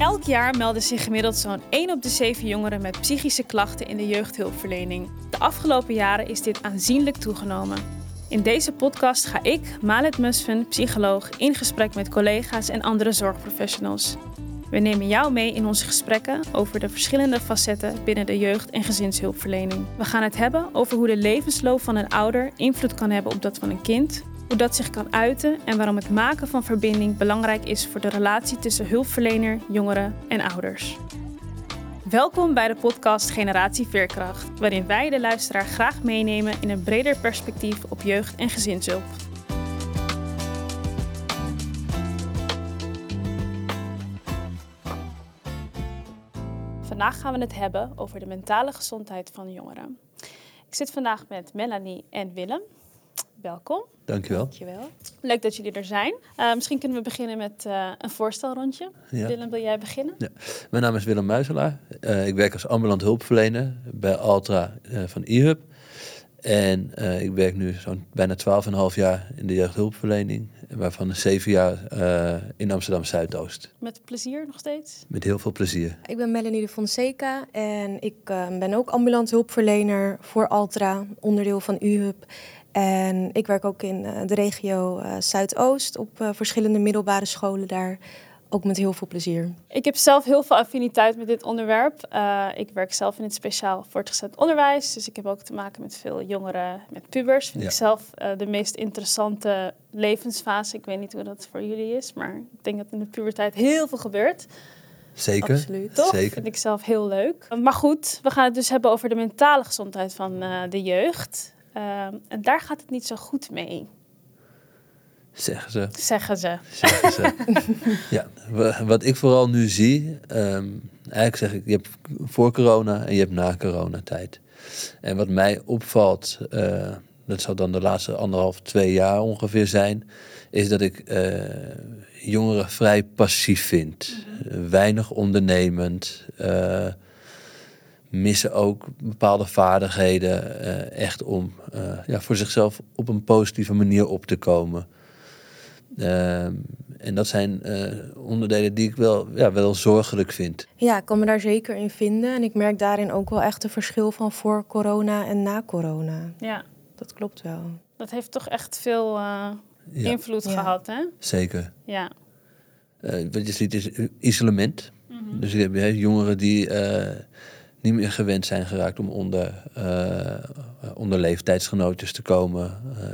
Elk jaar melden zich gemiddeld zo'n 1 op de 7 jongeren met psychische klachten in de jeugdhulpverlening. De afgelopen jaren is dit aanzienlijk toegenomen. In deze podcast ga ik, Malet Musfen, psycholoog, in gesprek met collega's en andere zorgprofessionals. We nemen jou mee in onze gesprekken over de verschillende facetten binnen de jeugd- en gezinshulpverlening. We gaan het hebben over hoe de levensloop van een ouder invloed kan hebben op dat van een kind, hoe dat zich kan uiten en waarom het maken van verbinding belangrijk is voor de relatie tussen hulpverlener, jongeren en ouders. Welkom bij de podcast Generatie Veerkracht, waarin wij de luisteraar graag meenemen in een breder perspectief op jeugd- en gezinshulp. Vandaag gaan we het hebben over de mentale gezondheid van jongeren. Ik zit vandaag met Melanie en Willem. Welkom. Dankjewel. Dankjewel. Leuk dat jullie er zijn. Uh, misschien kunnen we beginnen met uh, een voorstelrondje. Ja. Willem, wil jij beginnen? Ja. Mijn naam is Willem Muizelaar. Uh, ik werk als ambulant hulpverlener bij Altra van iHub. En ik werk nu zo'n bijna 12,5 jaar in de jeugdhulpverlening. Waarvan 7 jaar in Amsterdam Zuidoost. Met plezier nog steeds? Met heel veel plezier. Ik ben Melanie de Fonseca en ik ben ook ambulant hulpverlener voor Altra, onderdeel van iHub. En ik werk ook in de regio uh, Zuidoost op uh, verschillende middelbare scholen daar. Ook met heel veel plezier. Ik heb zelf heel veel affiniteit met dit onderwerp. Uh, ik werk zelf in het speciaal voortgezet onderwijs. Dus ik heb ook te maken met veel jongeren, met pubers. Vind ja. ik zelf de meest interessante levensfase. Ik weet niet hoe dat voor jullie is. Maar ik denk dat in de puberteit heel veel gebeurt. Zeker. Absoluut. Toch? Zeker. Vind ik zelf heel leuk. Maar goed, we gaan het dus hebben over de mentale gezondheid van de jeugd. Uh, en daar gaat het niet zo goed mee. Zeggen ze. Zeggen ze. Zeggen ze. ja, wat ik vooral nu zie, um, eigenlijk zeg ik, je hebt voor corona en je hebt na coronatijd. En wat mij opvalt, uh, dat zal dan de laatste anderhalf, twee jaar ongeveer zijn, is dat ik uh, jongeren vrij passief vind. Mm-hmm. Weinig ondernemend. Uh, missen ook bepaalde vaardigheden uh, echt om uh, ja, voor zichzelf op een positieve manier op te komen. Uh, en dat zijn onderdelen die ik wel, ja, wel zorgelijk vind. Ja, ik kan me daar zeker in vinden. En ik merk daarin ook wel echt een verschil van voor corona en na corona. Ja. Dat klopt wel. Dat heeft toch echt veel ja. invloed ja. gehad, hè? Zeker. Ja. wat je ziet is isolement. Mm-hmm. Dus je hebt jongeren die niet meer gewend zijn geraakt om onder, uh, onder leeftijdsgenootjes te komen. Uh,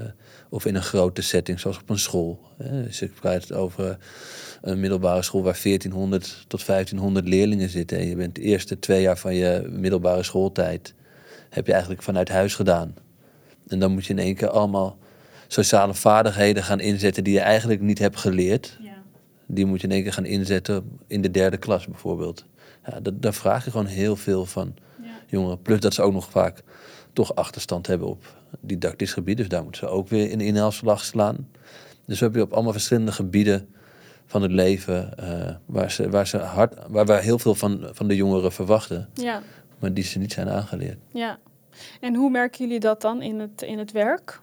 of in een grote setting, zoals op een school. Dus ik praat het over een middelbare school waar 1400 tot 1500 leerlingen zitten. En je bent de eerste twee jaar van je middelbare schooltijd. heb je eigenlijk vanuit huis gedaan. En dan moet je in één keer allemaal sociale vaardigheden gaan inzetten die je eigenlijk niet hebt geleerd. Ja. Die moet je in één keer gaan inzetten in de derde klas bijvoorbeeld. Ja, dat, daar vraag je gewoon heel veel van ja. jongeren. Plus dat ze ook nog vaak toch achterstand hebben op didactisch gebied. Dus daar moeten ze ook weer in inhaalslag slaan. Dus we hebben op allemaal verschillende gebieden van het leven uh, waar, ze, waar, ze hard, waar we heel veel van, van de jongeren verwachten. Ja. Maar die ze niet zijn aangeleerd. Ja. En hoe merken jullie dat dan in het, in het werk?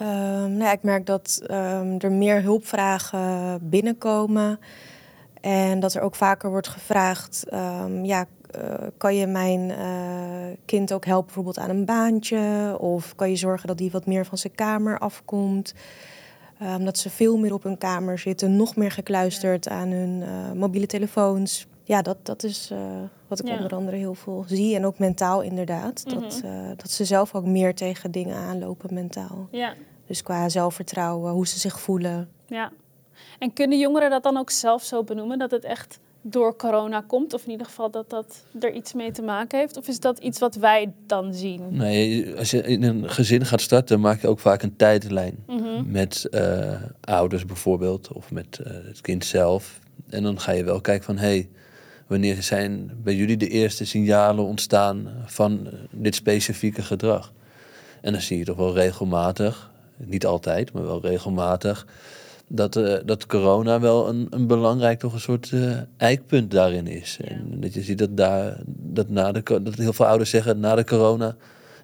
Um, nou ja, ik merk dat um, er meer hulpvragen binnenkomen. En dat er ook vaker wordt gevraagd: um, ja, uh, kan je mijn uh, kind ook helpen, bijvoorbeeld aan een baantje? Of kan je zorgen dat die wat meer van zijn kamer afkomt? Um, dat ze veel meer op hun kamer zitten, nog meer gekluisterd aan hun uh, mobiele telefoons. Ja, dat, dat is wat ik ja. onder andere heel veel zie. En ook mentaal inderdaad. Mm -hmm. dat, dat ze zelf ook meer tegen dingen aanlopen mentaal. Ja. Dus qua zelfvertrouwen, hoe ze zich voelen. Ja. En kunnen jongeren dat dan ook zelf zo benoemen, dat het echt door corona komt? Of in ieder geval dat dat er iets mee te maken heeft? Of is dat iets wat wij dan zien? Nee, als je in een gezin gaat starten, maak je ook vaak een tijdlijn. Mm-hmm. Met uh, ouders bijvoorbeeld, of met uh, het kind zelf. En dan ga je wel kijken van, hé, hey, wanneer zijn bij jullie de eerste signalen ontstaan van dit specifieke gedrag? En dan zie je toch wel regelmatig, niet altijd, maar wel regelmatig dat, uh, dat corona wel een, een belangrijk, toch een soort uh, eikpunt daarin is. Ja. En dat je ziet dat daar, dat na de, dat heel veel ouders zeggen, na de corona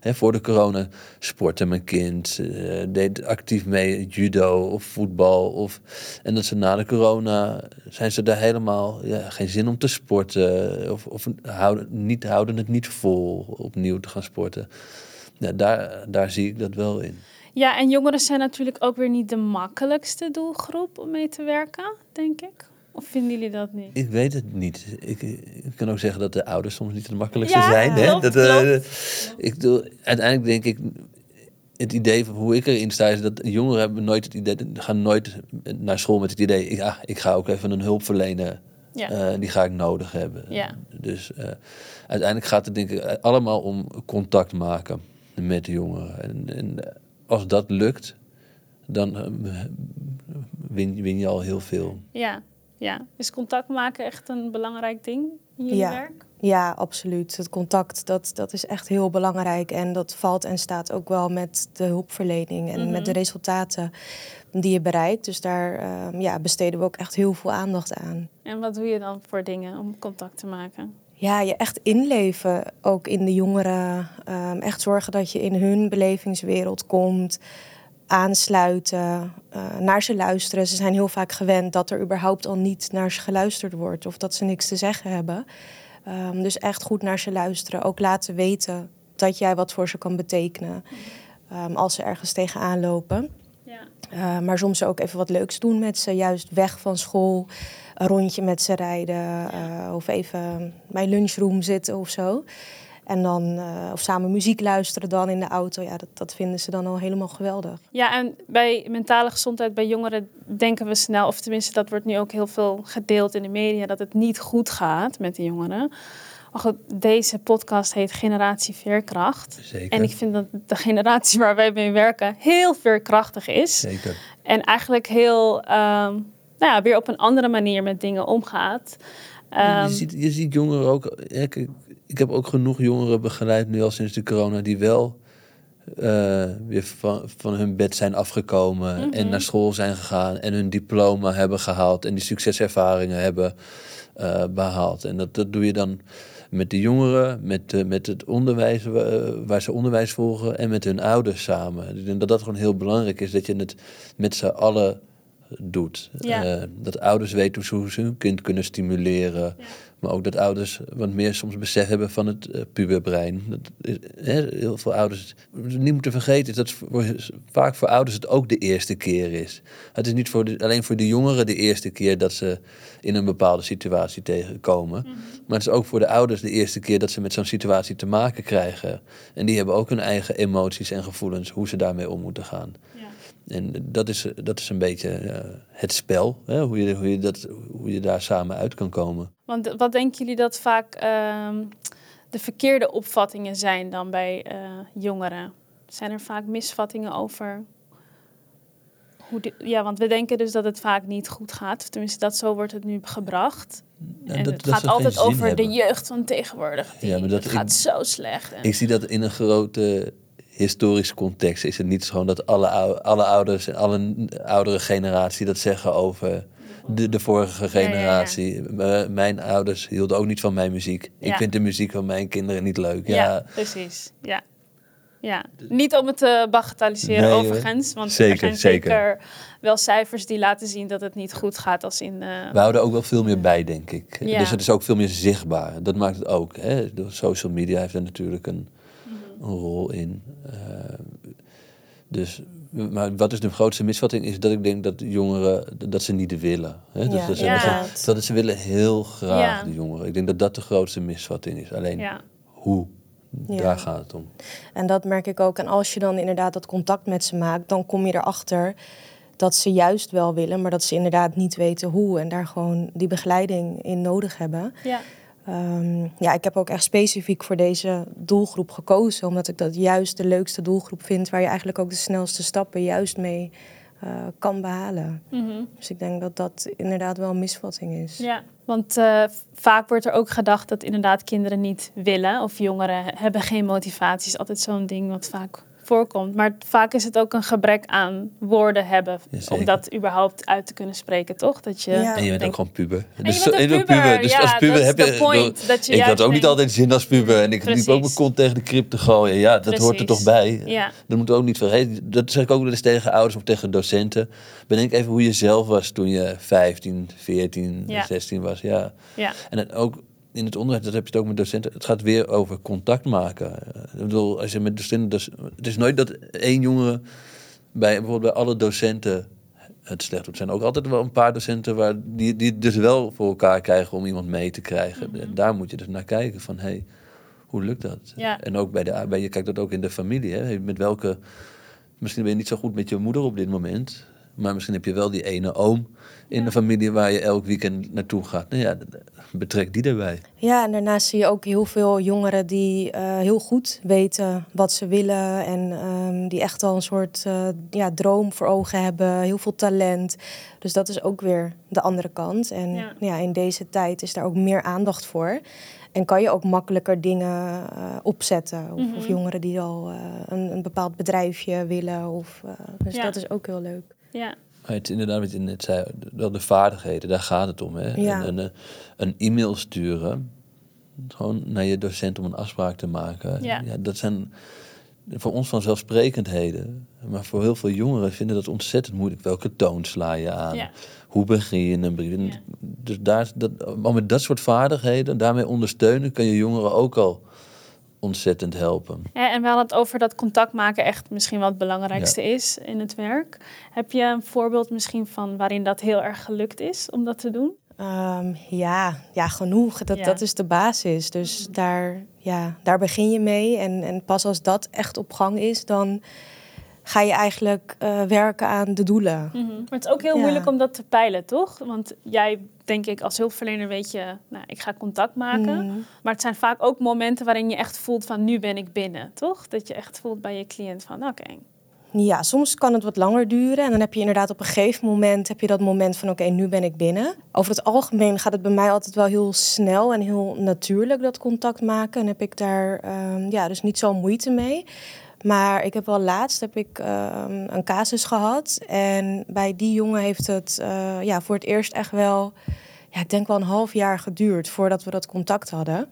Hè, voor de corona sportte mijn kind, uh, deed actief mee judo of voetbal. Of, en dat ze na de corona zijn ze daar helemaal ja, geen zin om te sporten. Of, of houden, niet, houden het niet vol opnieuw te gaan sporten. Ja, daar, daar zie ik dat wel in. Ja, en jongeren zijn natuurlijk ook weer niet de makkelijkste doelgroep om mee te werken, denk ik. Of vinden jullie dat niet? Ik weet het niet. Ik, ik kan ook zeggen dat de ouders soms niet de makkelijkste zijn. Hè? dat, uh, ik doe, uiteindelijk denk ik, het idee van hoe ik erin sta, is dat jongeren hebben nooit het idee, gaan nooit naar school met het idee, ja, ik ga ook even een hulp verlenen. Ja. Uh, die ga ik nodig hebben. Ja. Dus uh, uiteindelijk gaat het denk ik allemaal om contact maken met de jongeren. En, en als dat lukt, dan win, win je al heel veel. Ja, ja. Is contact maken echt een belangrijk ding in je ja. werk? Ja, absoluut. Het contact, dat, dat is echt heel belangrijk. En dat valt en staat ook wel met de hulpverlening en met de mhm. resultaten die je bereikt. Dus daar uh, ja, besteden we ook echt heel veel aandacht aan. En wat doe je dan voor dingen om contact te maken? Ja, je echt inleven ook in de jongeren. Um, echt zorgen dat je in hun belevingswereld komt aansluiten, uh, naar ze luisteren. Ze zijn heel vaak gewend dat er überhaupt al niet naar ze geluisterd wordt of dat ze niks te zeggen hebben. Um, dus echt goed naar ze luisteren. Ook laten weten dat jij wat voor ze kan betekenen um, als ze ergens tegenaan lopen. Uh, maar soms ook even wat leuks doen met ze, juist weg van school, een rondje met ze rijden uh, of even bij lunchroom zitten of zo. En dan, uh, of samen muziek luisteren dan in de auto. Ja, dat, dat vinden ze dan al helemaal geweldig. Ja, en bij mentale gezondheid bij jongeren denken we snel, of tenminste dat wordt nu ook heel veel gedeeld in de media, dat het niet goed gaat met de jongeren. Maar goed, deze podcast heet Generatie Veerkracht. Zeker. En ik vind dat de generatie waar wij mee werken heel veerkrachtig is. Zeker. En eigenlijk heel, um, nou ja, weer op een andere manier met dingen omgaat. Um, je, ehm, ziet, je ziet jongeren ook ik heb ook genoeg jongeren begeleid, nu al sinds de corona, die wel uh, weer van, van hun bed zijn afgekomen en mhm. naar school zijn gegaan en hun diploma hebben gehaald en die succeservaringen hebben uh, behaald. En dat, dat doe je dan met de jongeren, met, uh, met het onderwijs waar ze onderwijs volgen en met hun ouders samen. Ik denk dat dat gewoon heel belangrijk is, dat je het met z'n allen doet. dat ouders weten hoe ze hun kind kunnen stimuleren. Ja. Maar ook dat ouders wat meer soms besef hebben van het uh, puberbrein. Dat heel veel ouders, niet moeten vergeten, is dat voor, vaak voor ouders het ook de eerste keer is. Het is niet voor alleen voor de jongeren de eerste keer dat ze in een bepaalde situatie tegenkomen. Mhm. Maar het is ook voor de ouders de eerste keer dat ze met zo'n situatie te maken krijgen. En die hebben ook hun eigen emoties en gevoelens, hoe ze daarmee om moeten gaan. En dat is, dat is een beetje uh, het spel, hè? Hoe, je, hoe, je dat, hoe je daar samen uit kan komen. Want wat denken jullie dat vaak uh, de verkeerde opvattingen zijn dan bij uh, jongeren? Zijn er vaak misvattingen over hoe die, ja, want we denken dus dat het vaak niet goed gaat. Tenminste, dat zo wordt het nu gebracht. En, dat, het gaat altijd over de jeugd van tegenwoordig. Die, ja, maar dat het gaat zo slecht. En... Ik zie dat in een grote historische context is het niet gewoon dat alle, alle ouders en alle oudere generatie dat zeggen over de, de vorige generatie. mijn ouders hielden ook niet van mijn muziek. Ik vind de muziek van mijn kinderen niet leuk. Ja, precies. Ja. Ja, niet om het te bagatelliseren overigens. Want zeker, er zijn zeker. wel cijfers die laten zien dat het niet goed gaat als in... Uh... We houden ook wel veel meer bij, denk ik. Dus het is ook veel meer zichtbaar. Dat maakt het ook. Hè? Social media heeft er natuurlijk een een rol in. Uh, dus, maar wat is de grootste misvatting? Is dat ik denk dat jongeren dat ze niet willen. Hè? Dus dat, ze, ja. dat, ze willen heel graag, de jongeren. Ik denk dat dat de grootste misvatting is. Alleen hoe? Daar gaat het om. En dat merk ik ook. En als je dan inderdaad dat contact met ze maakt, dan kom je erachter dat ze juist wel willen, maar dat ze inderdaad niet weten hoe en daar gewoon die begeleiding in nodig hebben. Ja. Um, ja, ik heb ook echt specifiek voor deze doelgroep gekozen, omdat ik dat juist de leukste doelgroep vind, waar je eigenlijk ook de snelste stappen juist mee uh, kan behalen. Mm -hmm. Dus ik denk dat dat inderdaad wel een misvatting is. Ja, want uh, vaak wordt er ook gedacht dat inderdaad kinderen niet willen of jongeren hebben geen motivatie. Is altijd zo'n ding wat vaak voorkomt. Maar vaak is het ook een gebrek aan woorden hebben om dat überhaupt uit te kunnen spreken, toch? Dat je ja. En je bent ook gewoon puber. En dus, je bent een puber. Dus ja, als puber heb je. Point, dat je ik had ook niet altijd zin als puber. En ik liep ook mijn kont tegen de krip te gooien. Ja, dat Precies. hoort er toch bij. Ja. Dat moet ook niet vergeten. Dat zeg ik ook wel eens tegen ouders of tegen docenten. Bedenk even hoe je zelf was toen je 15, 14, 16 was. Ja. ja. En dan ook in het onderwijs, dat heb je het ook met docenten, het gaat weer over contact maken. Ik bedoel, als je met docenten, dus, het is nooit dat één jongere bij bijvoorbeeld bij alle docenten het slecht doet. Er zijn ook altijd wel een paar docenten waar die, die dus wel voor elkaar krijgen om iemand mee te krijgen. Mhm. Daar moet je dus naar kijken van, hé, hey, hoe lukt dat? Ja. En ook bij de, bij, je kijkt dat ook in de familie, hè? met welke, misschien ben je niet zo goed met je moeder op dit moment, maar misschien heb je wel die ene oom in de familie waar je elk weekend naartoe gaat. Nou ja, betrek die erbij. Ja, en daarnaast zie je ook heel veel jongeren die uh, heel goed weten wat ze willen. En um, die echt al een soort uh, ja, droom voor ogen hebben. Heel veel talent. Dus dat is ook weer de andere kant. En ja. ja in deze tijd is daar ook meer aandacht voor. En kan je ook makkelijker dingen uh, opzetten. Of, of, mhm. jongeren die al een, een, bepaald bedrijfje willen. Of, dus ja. dat is ook heel leuk. Ja, het, inderdaad, wat je net zei, de vaardigheden, daar gaat het om. Hè? Ja. Een, e-mail sturen, gewoon naar je docent om een afspraak te maken. Ja. ja. dat zijn voor ons vanzelfsprekendheden. Maar voor heel veel jongeren vinden dat ontzettend moeilijk. Welke toon sla je aan? Ja. Hoe begin je een brief? Dus daar, dat, met dat soort vaardigheden, daarmee ondersteunen, kan je jongeren ook al ontzettend helpen. Ja, en we hadden het over dat contact maken echt misschien wat het belangrijkste is in het werk. Heb je een voorbeeld misschien van waarin dat heel erg gelukt is om dat te doen? Um, ja, ja, genoeg. Dat, dat is de basis. Dus daar, ja, daar begin je mee. En, en pas als dat echt op gang is, dan ga je eigenlijk uh, werken aan de doelen. Mm -hmm. Maar het is ook heel ja. moeilijk om dat te peilen, toch? Want jij, denk ik, als hulpverlener weet je, nou, ik ga contact maken. Mm -hmm. Maar het zijn vaak ook momenten waarin je echt voelt van, nu ben ik binnen, toch? Dat je echt voelt bij je cliënt van, oké. Okay. Ja, soms kan het wat langer duren. En dan heb je inderdaad op een gegeven moment heb je dat moment van oké, nu ben ik binnen. Over het algemeen gaat het bij mij altijd wel heel snel en heel natuurlijk dat contact maken. En heb ik daar um, ja, dus niet zo moeite mee. Maar ik heb wel laatst heb ik, uh, een casus gehad. En bij die jongen heeft het uh, ja, voor het eerst echt wel, ja, ik denk wel een half jaar geduurd voordat we dat contact hadden.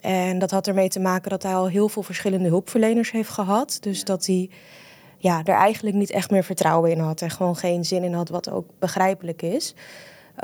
En dat had ermee te maken dat hij al heel veel verschillende hulpverleners heeft gehad. Dus dat hij ja, er eigenlijk niet echt meer vertrouwen in had en gewoon geen zin in had, wat ook begrijpelijk is.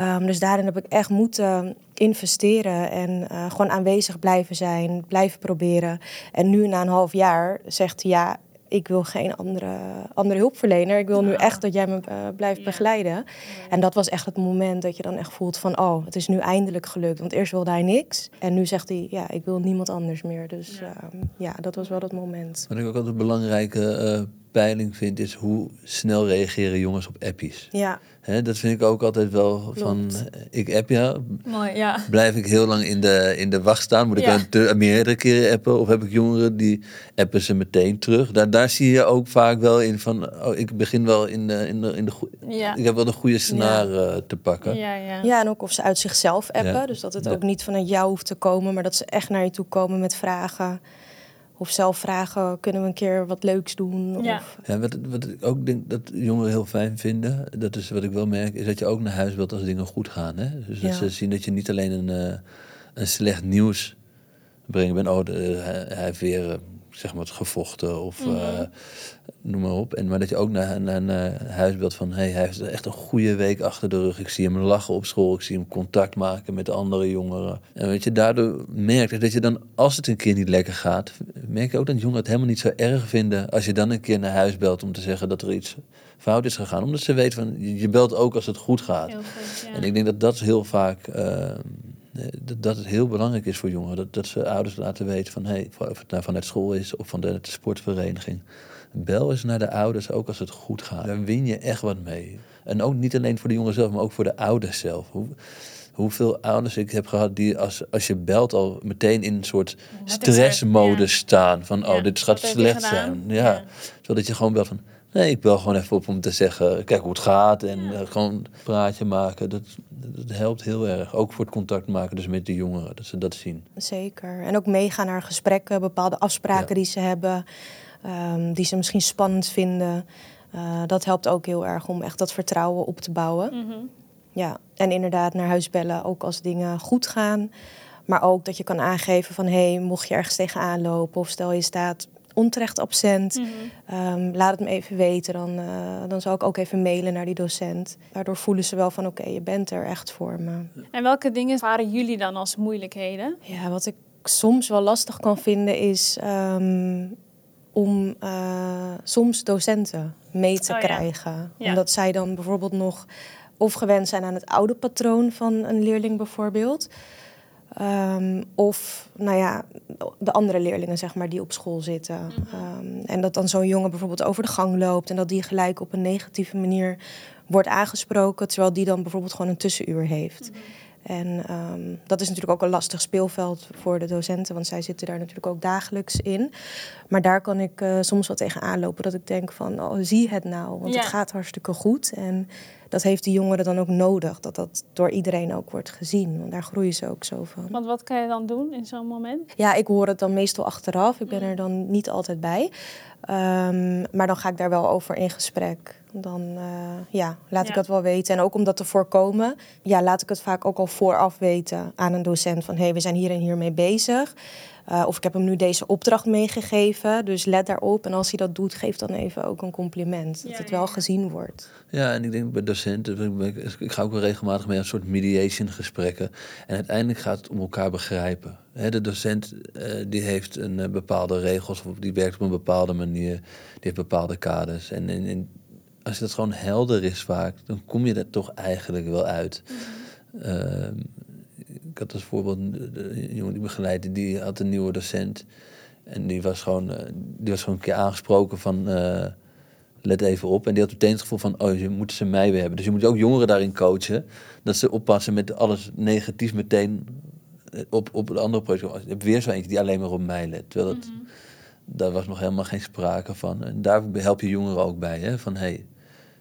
Um, dus daarin heb ik echt moeten investeren en uh, gewoon aanwezig blijven zijn, blijven proberen. En nu na een half jaar zegt hij ja, ik wil geen andere, andere hulpverlener. Ik wil nu echt dat jij me uh, blijft ja. begeleiden. En dat was echt het moment dat je dan echt voelt van... oh, het is nu eindelijk gelukt. Want eerst wilde hij niks. En nu zegt hij, ja, ik wil niemand anders meer. Dus ja, uh, ja dat was wel dat moment. Wat ik ook altijd een belangrijke uh, peiling vind... is hoe snel reageren jongens op appies. Ja. Hè, dat vind ik ook altijd wel Klopt. van, ik app ja, Mooi, ja. Blijf ik heel lang in de, in de wacht staan? Moet ik ja. dan meerdere keren appen? Of heb ik jongeren die appen ze meteen terug? Daar, daar zie je ook vaak wel in van, oh, ik begin wel in de, in de, in de ja. ik heb wel de goede snaar ja. te pakken. Ja, ja. ja, en ook of ze uit zichzelf appen. Dus dat het ook niet vanuit jou hoeft te komen, maar dat ze echt naar je toe komen met vragen. Of zelf vragen, kunnen we een keer wat leuks doen? Ja. Of... ja wat, wat ik ook denk dat jongeren heel fijn vinden, dat is wat ik wel merk, is dat je ook naar huis wilt als dingen goed gaan. Hè? Dus dat ja. ze zien dat je niet alleen een, uh, een slecht nieuws brengen bent. Oh, de, hij, hij heeft weer uh, zeg maar, gevochten of mm -hmm. uh, noem maar op. En, maar dat je ook naar, naar, naar huis wilt van, hey, hij heeft echt een goede week achter de rug. Ik zie hem lachen op school, ik zie hem contact maken met andere jongeren. En weet je, daardoor merkt dat je dan, als het een keer niet lekker gaat, merk je ook dat jongeren het helemaal niet zo erg vinden als je dan een keer naar huis belt om te zeggen dat er iets fout is gegaan. Omdat ze weten van, je belt ook als het goed gaat. Goed, ja. En ik denk dat dat heel vaak... Uh, dat, het heel belangrijk is voor jongeren. Dat, dat ze ouders laten weten van, hey, of het nou vanuit school is of van de, sportvereniging. Bel eens naar de ouders, ook als het goed gaat. Daar win je echt wat mee. En ook niet alleen voor de jongen zelf, maar ook voor de ouders zelf. Hoe, hoeveel ouders ik heb gehad die als, als je belt al meteen in een soort stressmodus ja. staan. Van, oh, ja, dit gaat slecht zijn. Ja. ja. Zodat je gewoon belt van, Nee, ik bel gewoon even op om te zeggen, kijk hoe het gaat en ja. uh, gewoon een praatje maken. Dat, dat helpt heel erg. Ook voor het contact maken dus met de jongeren, dat ze dat zien. Zeker. En ook meegaan naar gesprekken, bepaalde afspraken ja. die ze hebben. ehm, die ze misschien spannend vinden. Uh, dat helpt ook heel erg om echt dat vertrouwen op te bouwen. Mhm. Ja, en inderdaad naar huis bellen, ook als dingen goed gaan. Maar ook dat je kan aangeven van... hé, hey, mocht je ergens tegenaan lopen... of stel je staat onterecht absent... Mhm. Ehm, laat het me even weten. Dan, uh, dan zal ik ook even mailen naar die docent. Daardoor voelen ze wel van oké, je bent er echt voor me. En welke dingen waren jullie dan als moeilijkheden? Ja, wat ik soms wel lastig kan vinden is... ehm, om uh, soms docenten mee te Oh ja. krijgen. Ja. Omdat zij dan bijvoorbeeld nog of gewend zijn aan het oude patroon van een leerling bijvoorbeeld. Ehm, of nou ja, de andere leerlingen zeg maar, die op school zitten. Ehm, en dat dan zo'n jongen bijvoorbeeld over de gang loopt... en dat die gelijk op een negatieve manier wordt aangesproken... terwijl die dan bijvoorbeeld gewoon een tussenuur heeft. En ehm, dat is natuurlijk ook een lastig speelveld voor de docenten... want zij zitten daar natuurlijk ook dagelijks in. Maar daar kan ik eh, soms wel tegen aanlopen dat ik denk van... oh, zie het nou, want Ja. het gaat hartstikke goed. En dat heeft die jongeren dan ook nodig. Dat dat door iedereen ook wordt gezien. Want daar groeien ze ook zo van. Want wat kan je dan doen in zo'n moment? Ja, ik hoor het dan meestal achteraf. Ik ben er dan niet altijd bij. Ehm, maar dan ga ik daar wel over in gesprek. Dan eh, ja, laat Ja. ik dat wel weten. En ook om dat te voorkomen, ja, laat ik het vaak ook al vooraf weten aan een docent. Van hé, hey, we zijn hier en hier mee bezig. Eh, of ik heb hem nu deze opdracht meegegeven. Dus let daarop. En als hij dat doet, geef dan even ook een compliment. Dat Ja, het wel ja. gezien wordt. Ja, en ik denk bij docenten, ik, ga ook wel regelmatig mee aan een soort mediation gesprekken. En uiteindelijk gaat het om elkaar begrijpen. Hè, de docent eh, die heeft een eh, bepaalde regels, of die werkt op een bepaalde manier, die heeft bepaalde kaders. En, en, en als dat gewoon helder is vaak, dan kom je er toch eigenlijk wel uit. Ehm, ik had als voorbeeld een jongen die begeleidde, die had een nieuwe docent. En die was gewoon, eh, die was gewoon een keer aangesproken van... eh, let even op. En die had meteen het gevoel van, oh, je moet ze mij weer hebben. Dus je moet ook jongeren daarin coachen. Dat ze oppassen met alles negatief meteen eh, op, op een andere project. Je hebt weer zo eentje die alleen maar op mij let. Terwijl dat, daar was nog helemaal geen sprake van. En daar help je jongeren ook bij. Hè? Van, hey,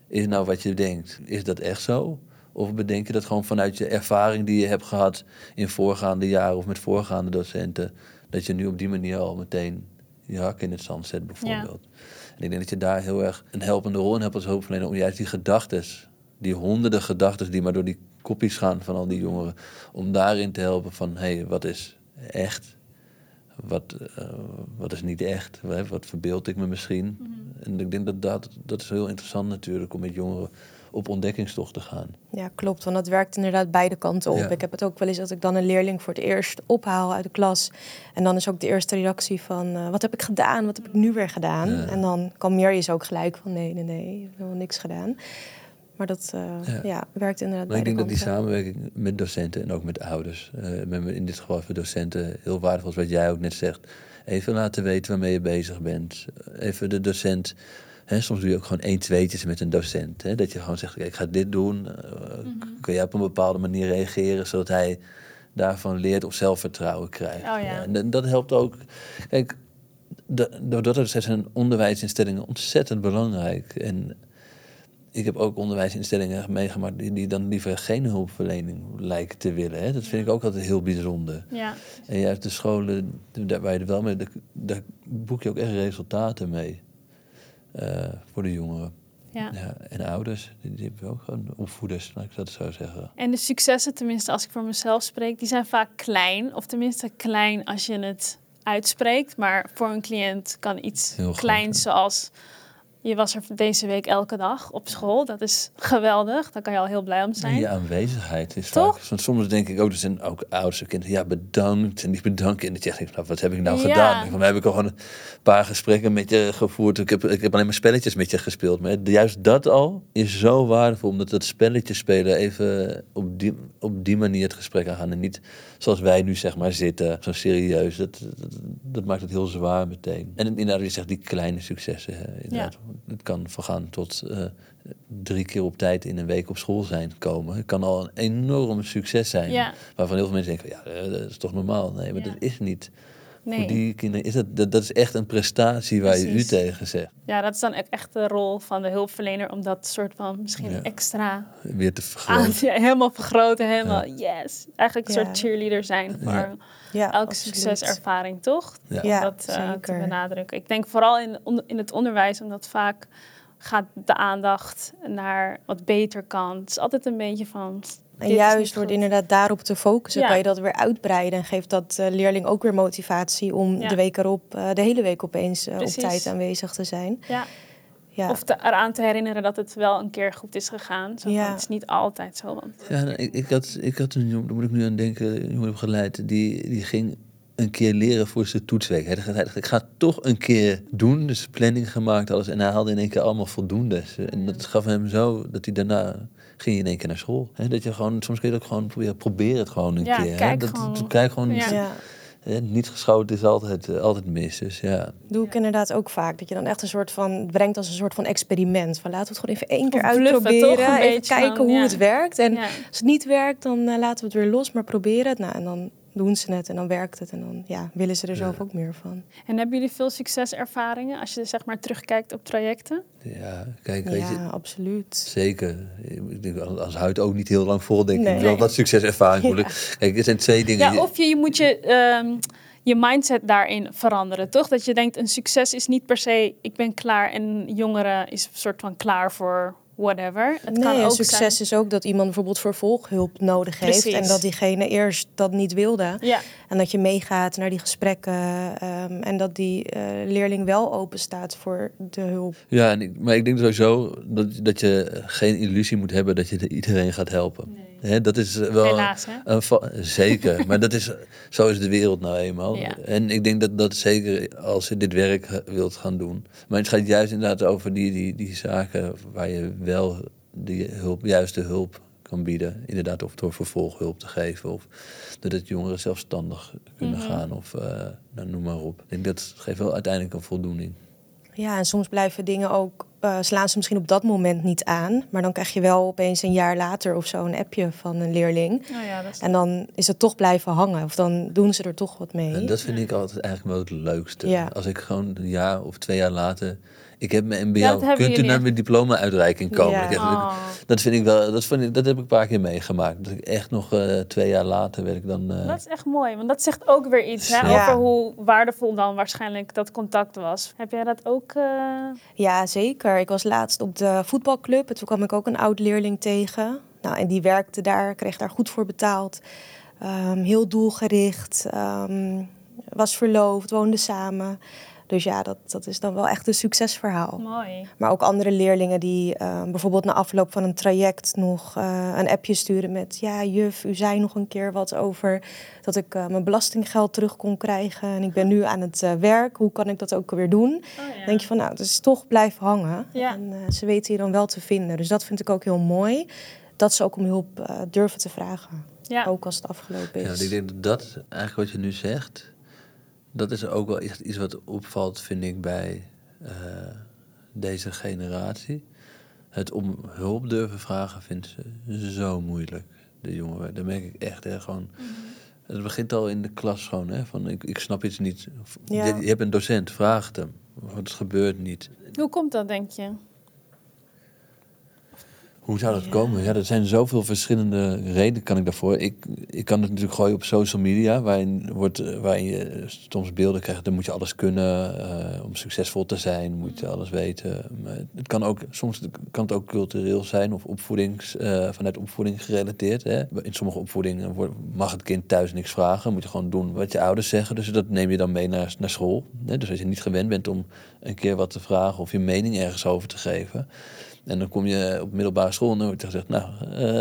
is nou wat je denkt, is dat echt zo? Of bedenk je dat gewoon vanuit je ervaring die je hebt gehad in voorgaande jaren of met voorgaande docenten, dat je nu op die manier al meteen je hak in het zand zet, bijvoorbeeld. En ik denk dat je daar heel erg een helpende rol in hebt als hulpverlener om juist die gedachten, die honderden gedachten die maar door die kopjes gaan van al die jongeren, om daarin te helpen van hé, hey, wat is echt? Wat, eh, wat is niet echt? Wat, wat verbeeld ik me misschien? En ik denk dat, dat dat is heel interessant natuurlijk om met jongeren op ontdekkingstocht te gaan. Ja, klopt. Want dat werkt inderdaad beide kanten op. Ja. Ik heb het ook wel eens dat ik dan een leerling voor het eerst ophaal uit de klas. En dan is ook de eerste reactie van, eh, wat heb ik gedaan? Wat heb ik nu weer gedaan? Ja. En dan kalmeer je ze ook gelijk van, nee, nee, nee, ik heb helemaal niks gedaan. Maar dat eh, Ja. ja. werkt inderdaad Maar ik denk dat die samenwerking met docenten en ook met ouders, eh, met, in dit geval voor docenten, heel waardevol is wat jij ook net zegt. Even laten weten waarmee je bezig bent. Even de docent. Hè, soms doe je ook gewoon één tweetjes met een docent. Dat je gewoon zegt, ik ga dit doen. eh, Kun jij op een bepaalde manier reageren, zodat hij daarvan leert of zelfvertrouwen krijgt. Oh ja. en dat helpt ook. Kijk, da- doordat het zijn onderwijsinstellingen ontzettend belangrijk. En ik heb ook onderwijsinstellingen meegemaakt die, die dan liever geen hulpverlening lijken te willen. Hè. Dat vind ik ook altijd heel bijzonder. Ja. En juist de scholen daar waar je er wel mee, daar, daar boek je ook echt resultaten mee. Eh, voor de jongeren. ja. Ja, en ouders, die, die hebben ook gewoon opvoeders, laat ik dat zo zeggen. En de successen, tenminste als ik voor mezelf spreek, die zijn vaak klein. Of tenminste klein als je het uitspreekt. Maar voor een cliënt kan iets Heel kleins zoals... Je was er deze week elke dag op school. Dat is geweldig. Daar kan je al heel blij om zijn. je aanwezigheid is Toch? vaak... Want soms denk ik ook, er zijn ook ouders en kinderen... ja, bedankt en die bedanken. En dan zeg ik, nou, wat heb ik nou Ja. gedaan? Mij heb ik al gewoon een paar gesprekken met je gevoerd. Ik heb, ik heb alleen maar spelletjes met je gespeeld. Maar juist dat al is zo waardevol... omdat dat spelletje spelen even op die, op die manier het gesprek aangaan. En niet zoals wij nu zeg maar zitten, zo serieus. Dat, dat, dat maakt het heel zwaar meteen. En inderdaad, je zegt die kleine successen. Hè, inderdaad. Het kan vergaan tot eh, drie keer op tijd in een week op school zijn komen. Het kan al een enorm succes zijn. Ja. Waarvan heel veel mensen denken, ja, eh, dat is toch normaal? Nee, maar Ja. dat is niet Nee. Voor die kinderen is dat, dat, dat is echt een prestatie waar je u tegen zegt. Ja, dat is dan ook echt de rol van de hulpverlener om dat soort van misschien Ja. extra Weer te aan, vergroten. ja, helemaal vergroten, helemaal yes. Eigenlijk een Ja. soort cheerleader zijn voor elke absoluut. succeservaring, toch? Ja. Om Ja, dat eh, te benadrukken. Ik denk vooral in, in het onderwijs, omdat vaak gaat de aandacht naar wat beter kan. Het is altijd een beetje van. En dit juist door inderdaad daarop te focussen, Ja. kan je dat weer uitbreiden. En geeft dat eh, leerling ook weer motivatie om Ja. de week erop, eh, de hele week opeens eh, op tijd aanwezig te zijn. Ja. Ja. Of te, eraan te herinneren dat het wel een keer goed is gegaan. Zo, Ja. Het is niet altijd zo. Want Ja, nou, ik, ik, had, ik had een jongen, daar moet ik nu aan denken, een jongen heb geleid, die, die ging een keer leren voor zijn toetsweek. Hij dacht, ik ga het toch een keer doen, dus planning gemaakt, alles. En hij haalde in één keer allemaal voldoende. En dat gaf hem zo, dat hij daarna ging in één keer naar school. Hè, dat je gewoon, soms kun je het ook gewoon proberen, probeer het gewoon een Ja, keer. hè. kijk dat, gewoon. dat- kijk gewoon, Ja. ja. hè, niet geschoten is altijd, eh, altijd mis. Dus ja, Doe ik inderdaad ook vaak. Dat je dan echt een soort van brengt als een soort van experiment. Van laten we het gewoon even één keer uitproberen. toch? Een Even beetje kijken van, hoe ja. het werkt. En ja. als het niet werkt, dan eh, laten we het weer los. Maar proberen het. Nou, en dan doen ze het en dan werkt het. En dan ja, willen ze er zelf ook meer van. En hebben jullie veel succeservaringen als je zeg maar terugkijkt op trajecten? ja kijk, weet je, Ja, absoluut. Zeker. Ik denk, als huid ook niet heel lang vol, denk Nee. ik wel wat succeservaring Ja. Kijk, er zijn twee dingen. Ja, of je, je moet je, ehm, je mindset daarin veranderen, toch? Dat je denkt, een succes is niet per se, ik ben klaar en jongere is een soort van klaar voor whatever. Het nee, kan een ook succes zijn. is ook dat iemand bijvoorbeeld vervolghulp nodig heeft. Precies. En dat diegene eerst dat niet wilde. Ja, En dat je meegaat naar die gesprekken. ehm, en dat die eh, leerling wel open staat voor de hulp. Ja, en ik, maar ik denk sowieso dat, dat je geen illusie moet hebben dat je iedereen gaat helpen. Hè, dat is wel. helaas een zeker, maar dat is, zo is de wereld nou eenmaal. Ja. En ik denk dat dat zeker als je dit werk eh, wilt gaan doen. Maar het gaat juist inderdaad over die, die, die zaken waar je wel die hulp, juiste hulp kan bieden. Inderdaad, of door vervolghulp te geven. Of dat het jongeren zelfstandig kunnen Mhm. gaan. Of eh, nou, noem maar op. Ik denk dat geeft wel uiteindelijk een voldoening. Ja, en soms blijven dingen ook, eh, slaan ze misschien op dat moment niet aan. Maar dan krijg je wel opeens een jaar later of zo een appje van een leerling. Oh ja, dat is En dan is het toch blijven hangen. Of dan doen ze er toch wat mee. En dat vind ik altijd eigenlijk wel het leukste. Ja. Als ik gewoon een jaar of twee jaar later. Ik heb mijn Ja, MBO. hebben Kunt u naar echt. mijn diploma-uitreiking komen? Ja. Oh. Dat vind ik wel. Dat, vind ik, dat heb ik een paar keer meegemaakt. Dat ik echt nog eh, twee jaar later werd ik dan. eh, Dat is echt mooi, want dat zegt ook weer iets hè, Ja. over hoe waardevol dan waarschijnlijk dat contact was. Heb jij dat ook? eh, Ja, zeker. Ik was laatst op de voetbalclub. En toen kwam ik ook een oud leerling tegen. Nou, en die werkte daar, kreeg daar goed voor betaald. Ehm, heel doelgericht. ehm, was verloofd, woonde samen. Dus ja, dat, dat is dan wel echt een succesverhaal. mooi. Maar ook andere leerlingen die ehm, bijvoorbeeld na afloop van een traject nog eh, een appje sturen met... Ja, juf, u zei nog een keer wat over dat ik eh, mijn belastinggeld terug kon krijgen. En ik ben nu aan het eh, werk. Hoe kan ik dat ook weer doen? Oh, ja. denk je van, nou, het is toch blijven hangen. Ja. En eh, ze weten je dan wel te vinden. Dus dat vind ik ook heel mooi. Dat ze ook om hulp eh, durven te vragen. ja. Ook als het afgelopen ja, is. ik denk dat dat, eigenlijk wat je nu zegt. Dat is ook wel echt iets wat opvalt, vind ik, bij eh, deze generatie. Het om hulp durven vragen vindt ze zo moeilijk, de jongeren. Dat merk ik echt, hè, gewoon. Het begint al in de klas gewoon, hè, van ik, ik snap iets niet. Ja. je, je hebt een docent, vraag het hem. Want het gebeurt niet. Hoe komt dat, denk je? Hoe zou dat komen? Ja, er zijn zoveel verschillende redenen kan ik daarvoor. Ik, ik kan het natuurlijk gooien op social media, waarin, wordt, eh, waarin je soms beelden krijgt. Dan moet je alles kunnen uh, om succesvol te zijn, moet je alles weten. Het kan ook, soms kan het ook cultureel zijn of opvoedings, vanuit opvoeding gerelateerd. Hè. In sommige opvoedingen mag het kind thuis niks vragen, moet je gewoon doen wat je ouders zeggen. Dus dat neem je dan mee naar, naar school. Hè. Dus als je niet gewend bent om een keer wat te vragen of je mening ergens over te geven. En dan kom je op middelbare school en dan wordt er gezegd, nou,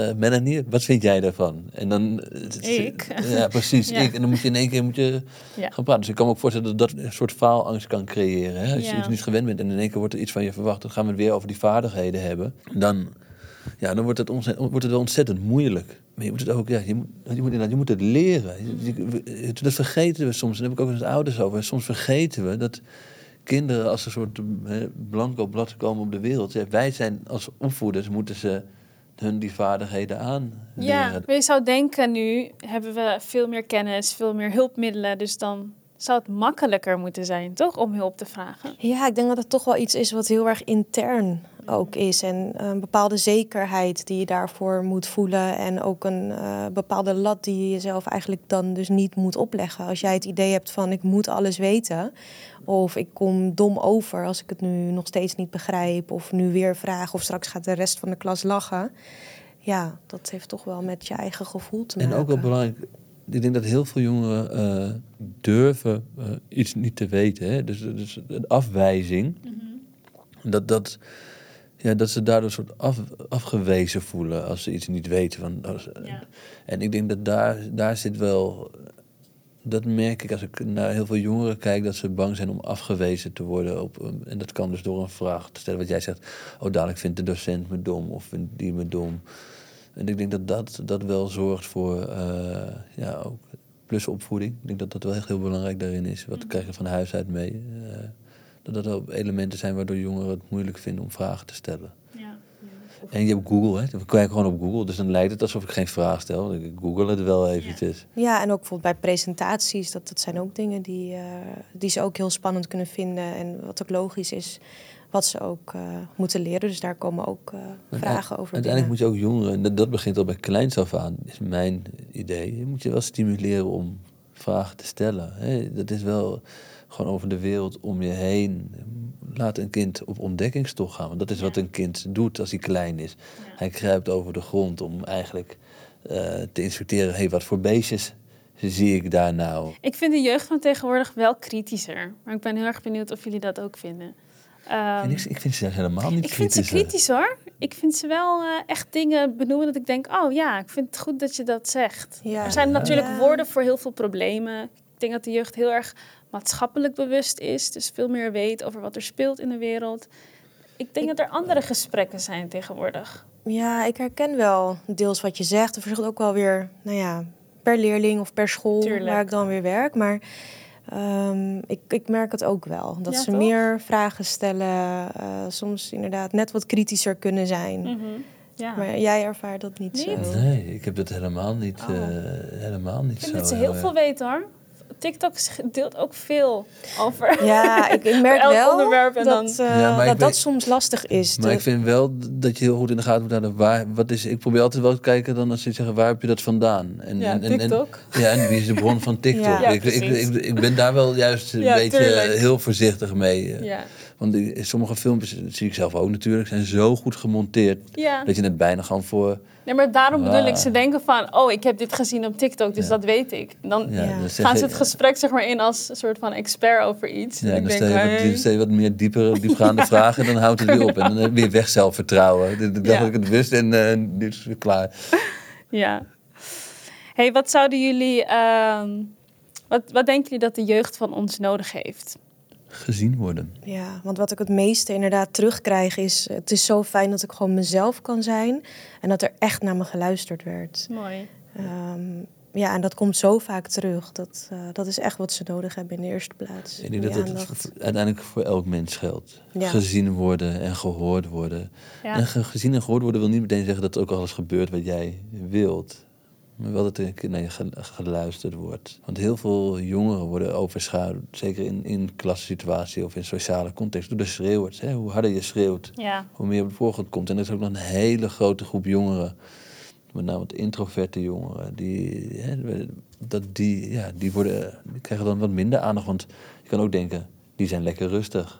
uh, Melanie, wat vind jij daarvan? En dan... Ik? Ja, precies, Ja. ik. En dan moet je in één keer moet je Ja. gaan praten. Dus ik kan me ook voorstellen dat dat een soort faalangst kan creëren. Hè? Als je iets niet gewend bent en in één keer wordt er iets van je verwacht, dan gaan we het weer over die vaardigheden hebben. Dan, ja, dan wordt, het ontzettend, wordt het wel ontzettend moeilijk. Maar je moet het ook, ja, je moet, je moet, je moet het leren. Je- je- dat vergeten we soms, en daar heb ik ook met ouders over. Soms vergeten we dat kinderen als een soort hè, blanco blad komen op de wereld. Ja, wij zijn als opvoeders, moeten ze hun die vaardigheden aan Ja, maar je zou denken nu hebben we veel meer kennis, veel meer hulpmiddelen. Dus dan zou het makkelijker moeten zijn, toch? Om hulp te vragen. Ja, ik denk dat het toch wel iets is wat heel erg intern ook is. En een bepaalde zekerheid die je daarvoor moet voelen. En ook een uh, bepaalde lat die je jezelf eigenlijk dan dus niet moet opleggen. Als jij het idee hebt van ik moet alles weten. Of ik kom dom over als ik het nu nog steeds niet begrijp. Of nu weer vraag of straks gaat de rest van de klas lachen. Ja, dat heeft toch wel met je eigen gevoel te maken. En ook wel belangrijk, ik denk dat heel veel jongeren uh, durven uh, iets niet te weten. Hè? Dus, dus een afwijzing. Mm -hmm. dat, dat, ja, dat ze daardoor soort af, afgewezen voelen als ze iets niet weten. Van, als, ja. En ik denk dat daar, daar zit wel. Dat merk ik als ik naar heel veel jongeren kijk, dat ze bang zijn om afgewezen te worden. Op, en dat kan dus door een vraag te stellen. Wat jij zegt, oh dadelijk vindt de docent me dom of vindt die me dom. En ik denk dat dat, dat wel zorgt voor uh, ja, ook plusopvoeding. Ik denk dat dat wel echt heel belangrijk daarin is. Wat krijg je van huis uit mee? Uh, dat dat ook elementen zijn waardoor jongeren het moeilijk vinden om vragen te stellen. Ja. En je hebt Google, hè? We kijken gewoon op Google, dus dan lijkt het alsof ik geen vraag stel. Ik google het wel eventjes. Ja, ja en ook bijvoorbeeld bij presentaties, dat, dat zijn ook dingen die, uh, die ze ook heel spannend kunnen vinden. En wat ook logisch is, wat ze ook uh, moeten leren. Dus daar komen ook uh, vragen over. Uiteindelijk moet je ook jongeren, dat, dat begint al bij kleins af aan, is mijn idee. Je moet je wel stimuleren om vragen te stellen. Dat is wel gewoon over de wereld om je heen. Laat een kind op ontdekkingstocht gaan. Want dat is wat een kind doet als hij klein is. Ja. Hij kruipt over de grond om eigenlijk uh, te inspecteren... hey, wat voor beestjes zie ik daar nou? Ik vind de jeugd van tegenwoordig wel kritischer. Maar ik ben heel erg benieuwd of jullie dat ook vinden. Um, ik, ik, vind ze helemaal niet ik kritisch. Ik vind ze kritisch hoor. Ik vind ze wel uh, echt dingen benoemen dat ik denk... oh ja, ik vind het goed dat je dat zegt. Ja. Er zijn natuurlijk ja. woorden voor heel veel problemen. Ik denk dat de jeugd heel erg maatschappelijk bewust is. Dus veel meer weet over wat er speelt in de wereld. Ik denk ik, dat er andere gesprekken zijn tegenwoordig. Ja, ik herken wel deels wat je zegt. Er verschilt ook wel weer, nou ja, per leerling of per school Tuurlijk. waar ik dan weer werk. Maar um, ik, ik merk het ook wel. Dat ja, ze toch? meer vragen stellen. Uh, soms inderdaad net wat kritischer kunnen zijn. Mm -hmm. Ja. Maar jij ervaart dat niet, niet, zo? Nee, ik heb dat helemaal niet, oh. uh, helemaal niet ik vind zo. dat ze heel veel weten hoor. TikTok deelt ook veel over ja, ik, ik merk wel onderwerp en dat dan... uh, ja, dat, weet, dat soms lastig is. Maar de... ik vind wel dat je heel goed in de gaten moet houden. Waar, wat is, ik probeer altijd wel te kijken dan als ze zeggen, waar heb je dat vandaan? En, ja, en, TikTok. En, ja, en wie is de bron van TikTok? ja. ik, ik, ik, ik, ben daar wel juist een beetje tuurlijk. heel voorzichtig mee. Ja. Want die, sommige filmpjes, dat zie ik zelf ook natuurlijk, zijn zo goed gemonteerd. Ja. Dat je het bijna gewoon voor... Nee, maar daarom bedoel ik, ze denken van, oh, ik heb dit gezien op TikTok, dus ja. dat weet ik. Dan ja, gaan ze het gesprek zeg maar in als een soort van expert over iets. Ja, en dan stel je, hey. wat, stel je wat meer dieper, diepgaande vragen en dan houdt het weer op. En dan heb je weer weg zelfvertrouwen. Ik dacht ik het wist en uh, nu is weer klaar. Ja. hey, wat zouden jullie, uh, wat, wat denken jullie dat de jeugd van ons nodig heeft? Gezien worden. Ja, want wat ik het meeste inderdaad terugkrijg is... het is zo fijn dat ik gewoon mezelf kan zijn... en dat er echt naar me geluisterd werd. Mooi. Um, ja, en dat komt zo vaak terug. Dat, uh, dat is echt wat ze nodig hebben in de eerste plaats. Ik denk dat het uiteindelijk voor elk mens geldt. Ja. Gezien worden en gehoord worden. Ja. En gezien en gehoord worden wil niet meteen zeggen dat er ook alles gebeurt wat jij wilt. Maar wel dat er naar je geluisterd wordt. Want heel veel jongeren worden overschaduwd. Zeker in, in klassensituatie of in sociale context. Door de schreeuwers. Hè? Hoe harder je schreeuwt, ja. hoe meer op de voorgrond komt. En er is ook nog een hele grote groep jongeren. Met name de introverte jongeren. Die, hè, dat die, ja, die, worden, die krijgen dan wat minder aandacht. Want je kan ook denken, die zijn lekker rustig.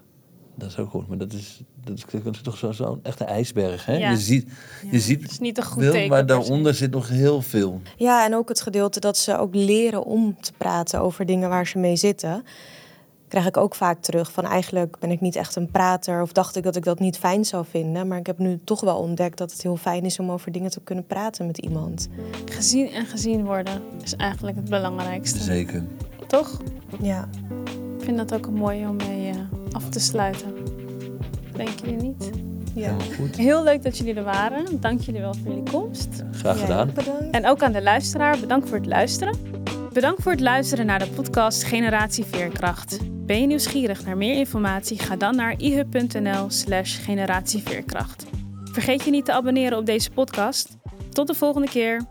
Dat is ook goed, maar dat is, dat is, dat is toch zo'n zo echte ijsberg. Hè? Ja. Je ziet, je ja. ziet het is niet een goed veel, teken, maar daaronder zit nog heel veel. Ja, en ook het gedeelte dat ze ook leren om te praten over dingen waar ze mee zitten. Krijg ik ook vaak terug van eigenlijk ben ik niet echt een prater of dacht ik dat ik dat niet fijn zou vinden. Maar ik heb nu toch wel ontdekt dat het heel fijn is om over dingen te kunnen praten met iemand. Gezien en gezien worden is eigenlijk het belangrijkste. Zeker. Toch? Ja. Ik vind dat ook een mooie om mee uh, af te sluiten. Denken jullie niet? Ja. Goed. Heel leuk dat jullie er waren. Dank jullie wel voor jullie komst. Graag gedaan. Ja, en ook aan de luisteraar, bedankt voor het luisteren. Bedankt voor het luisteren naar de podcast Generatie Veerkracht. Ben je nieuwsgierig naar meer informatie? Ga dan naar ihub.nl slash generatieveerkracht. Vergeet je niet te abonneren op deze podcast. Tot de volgende keer.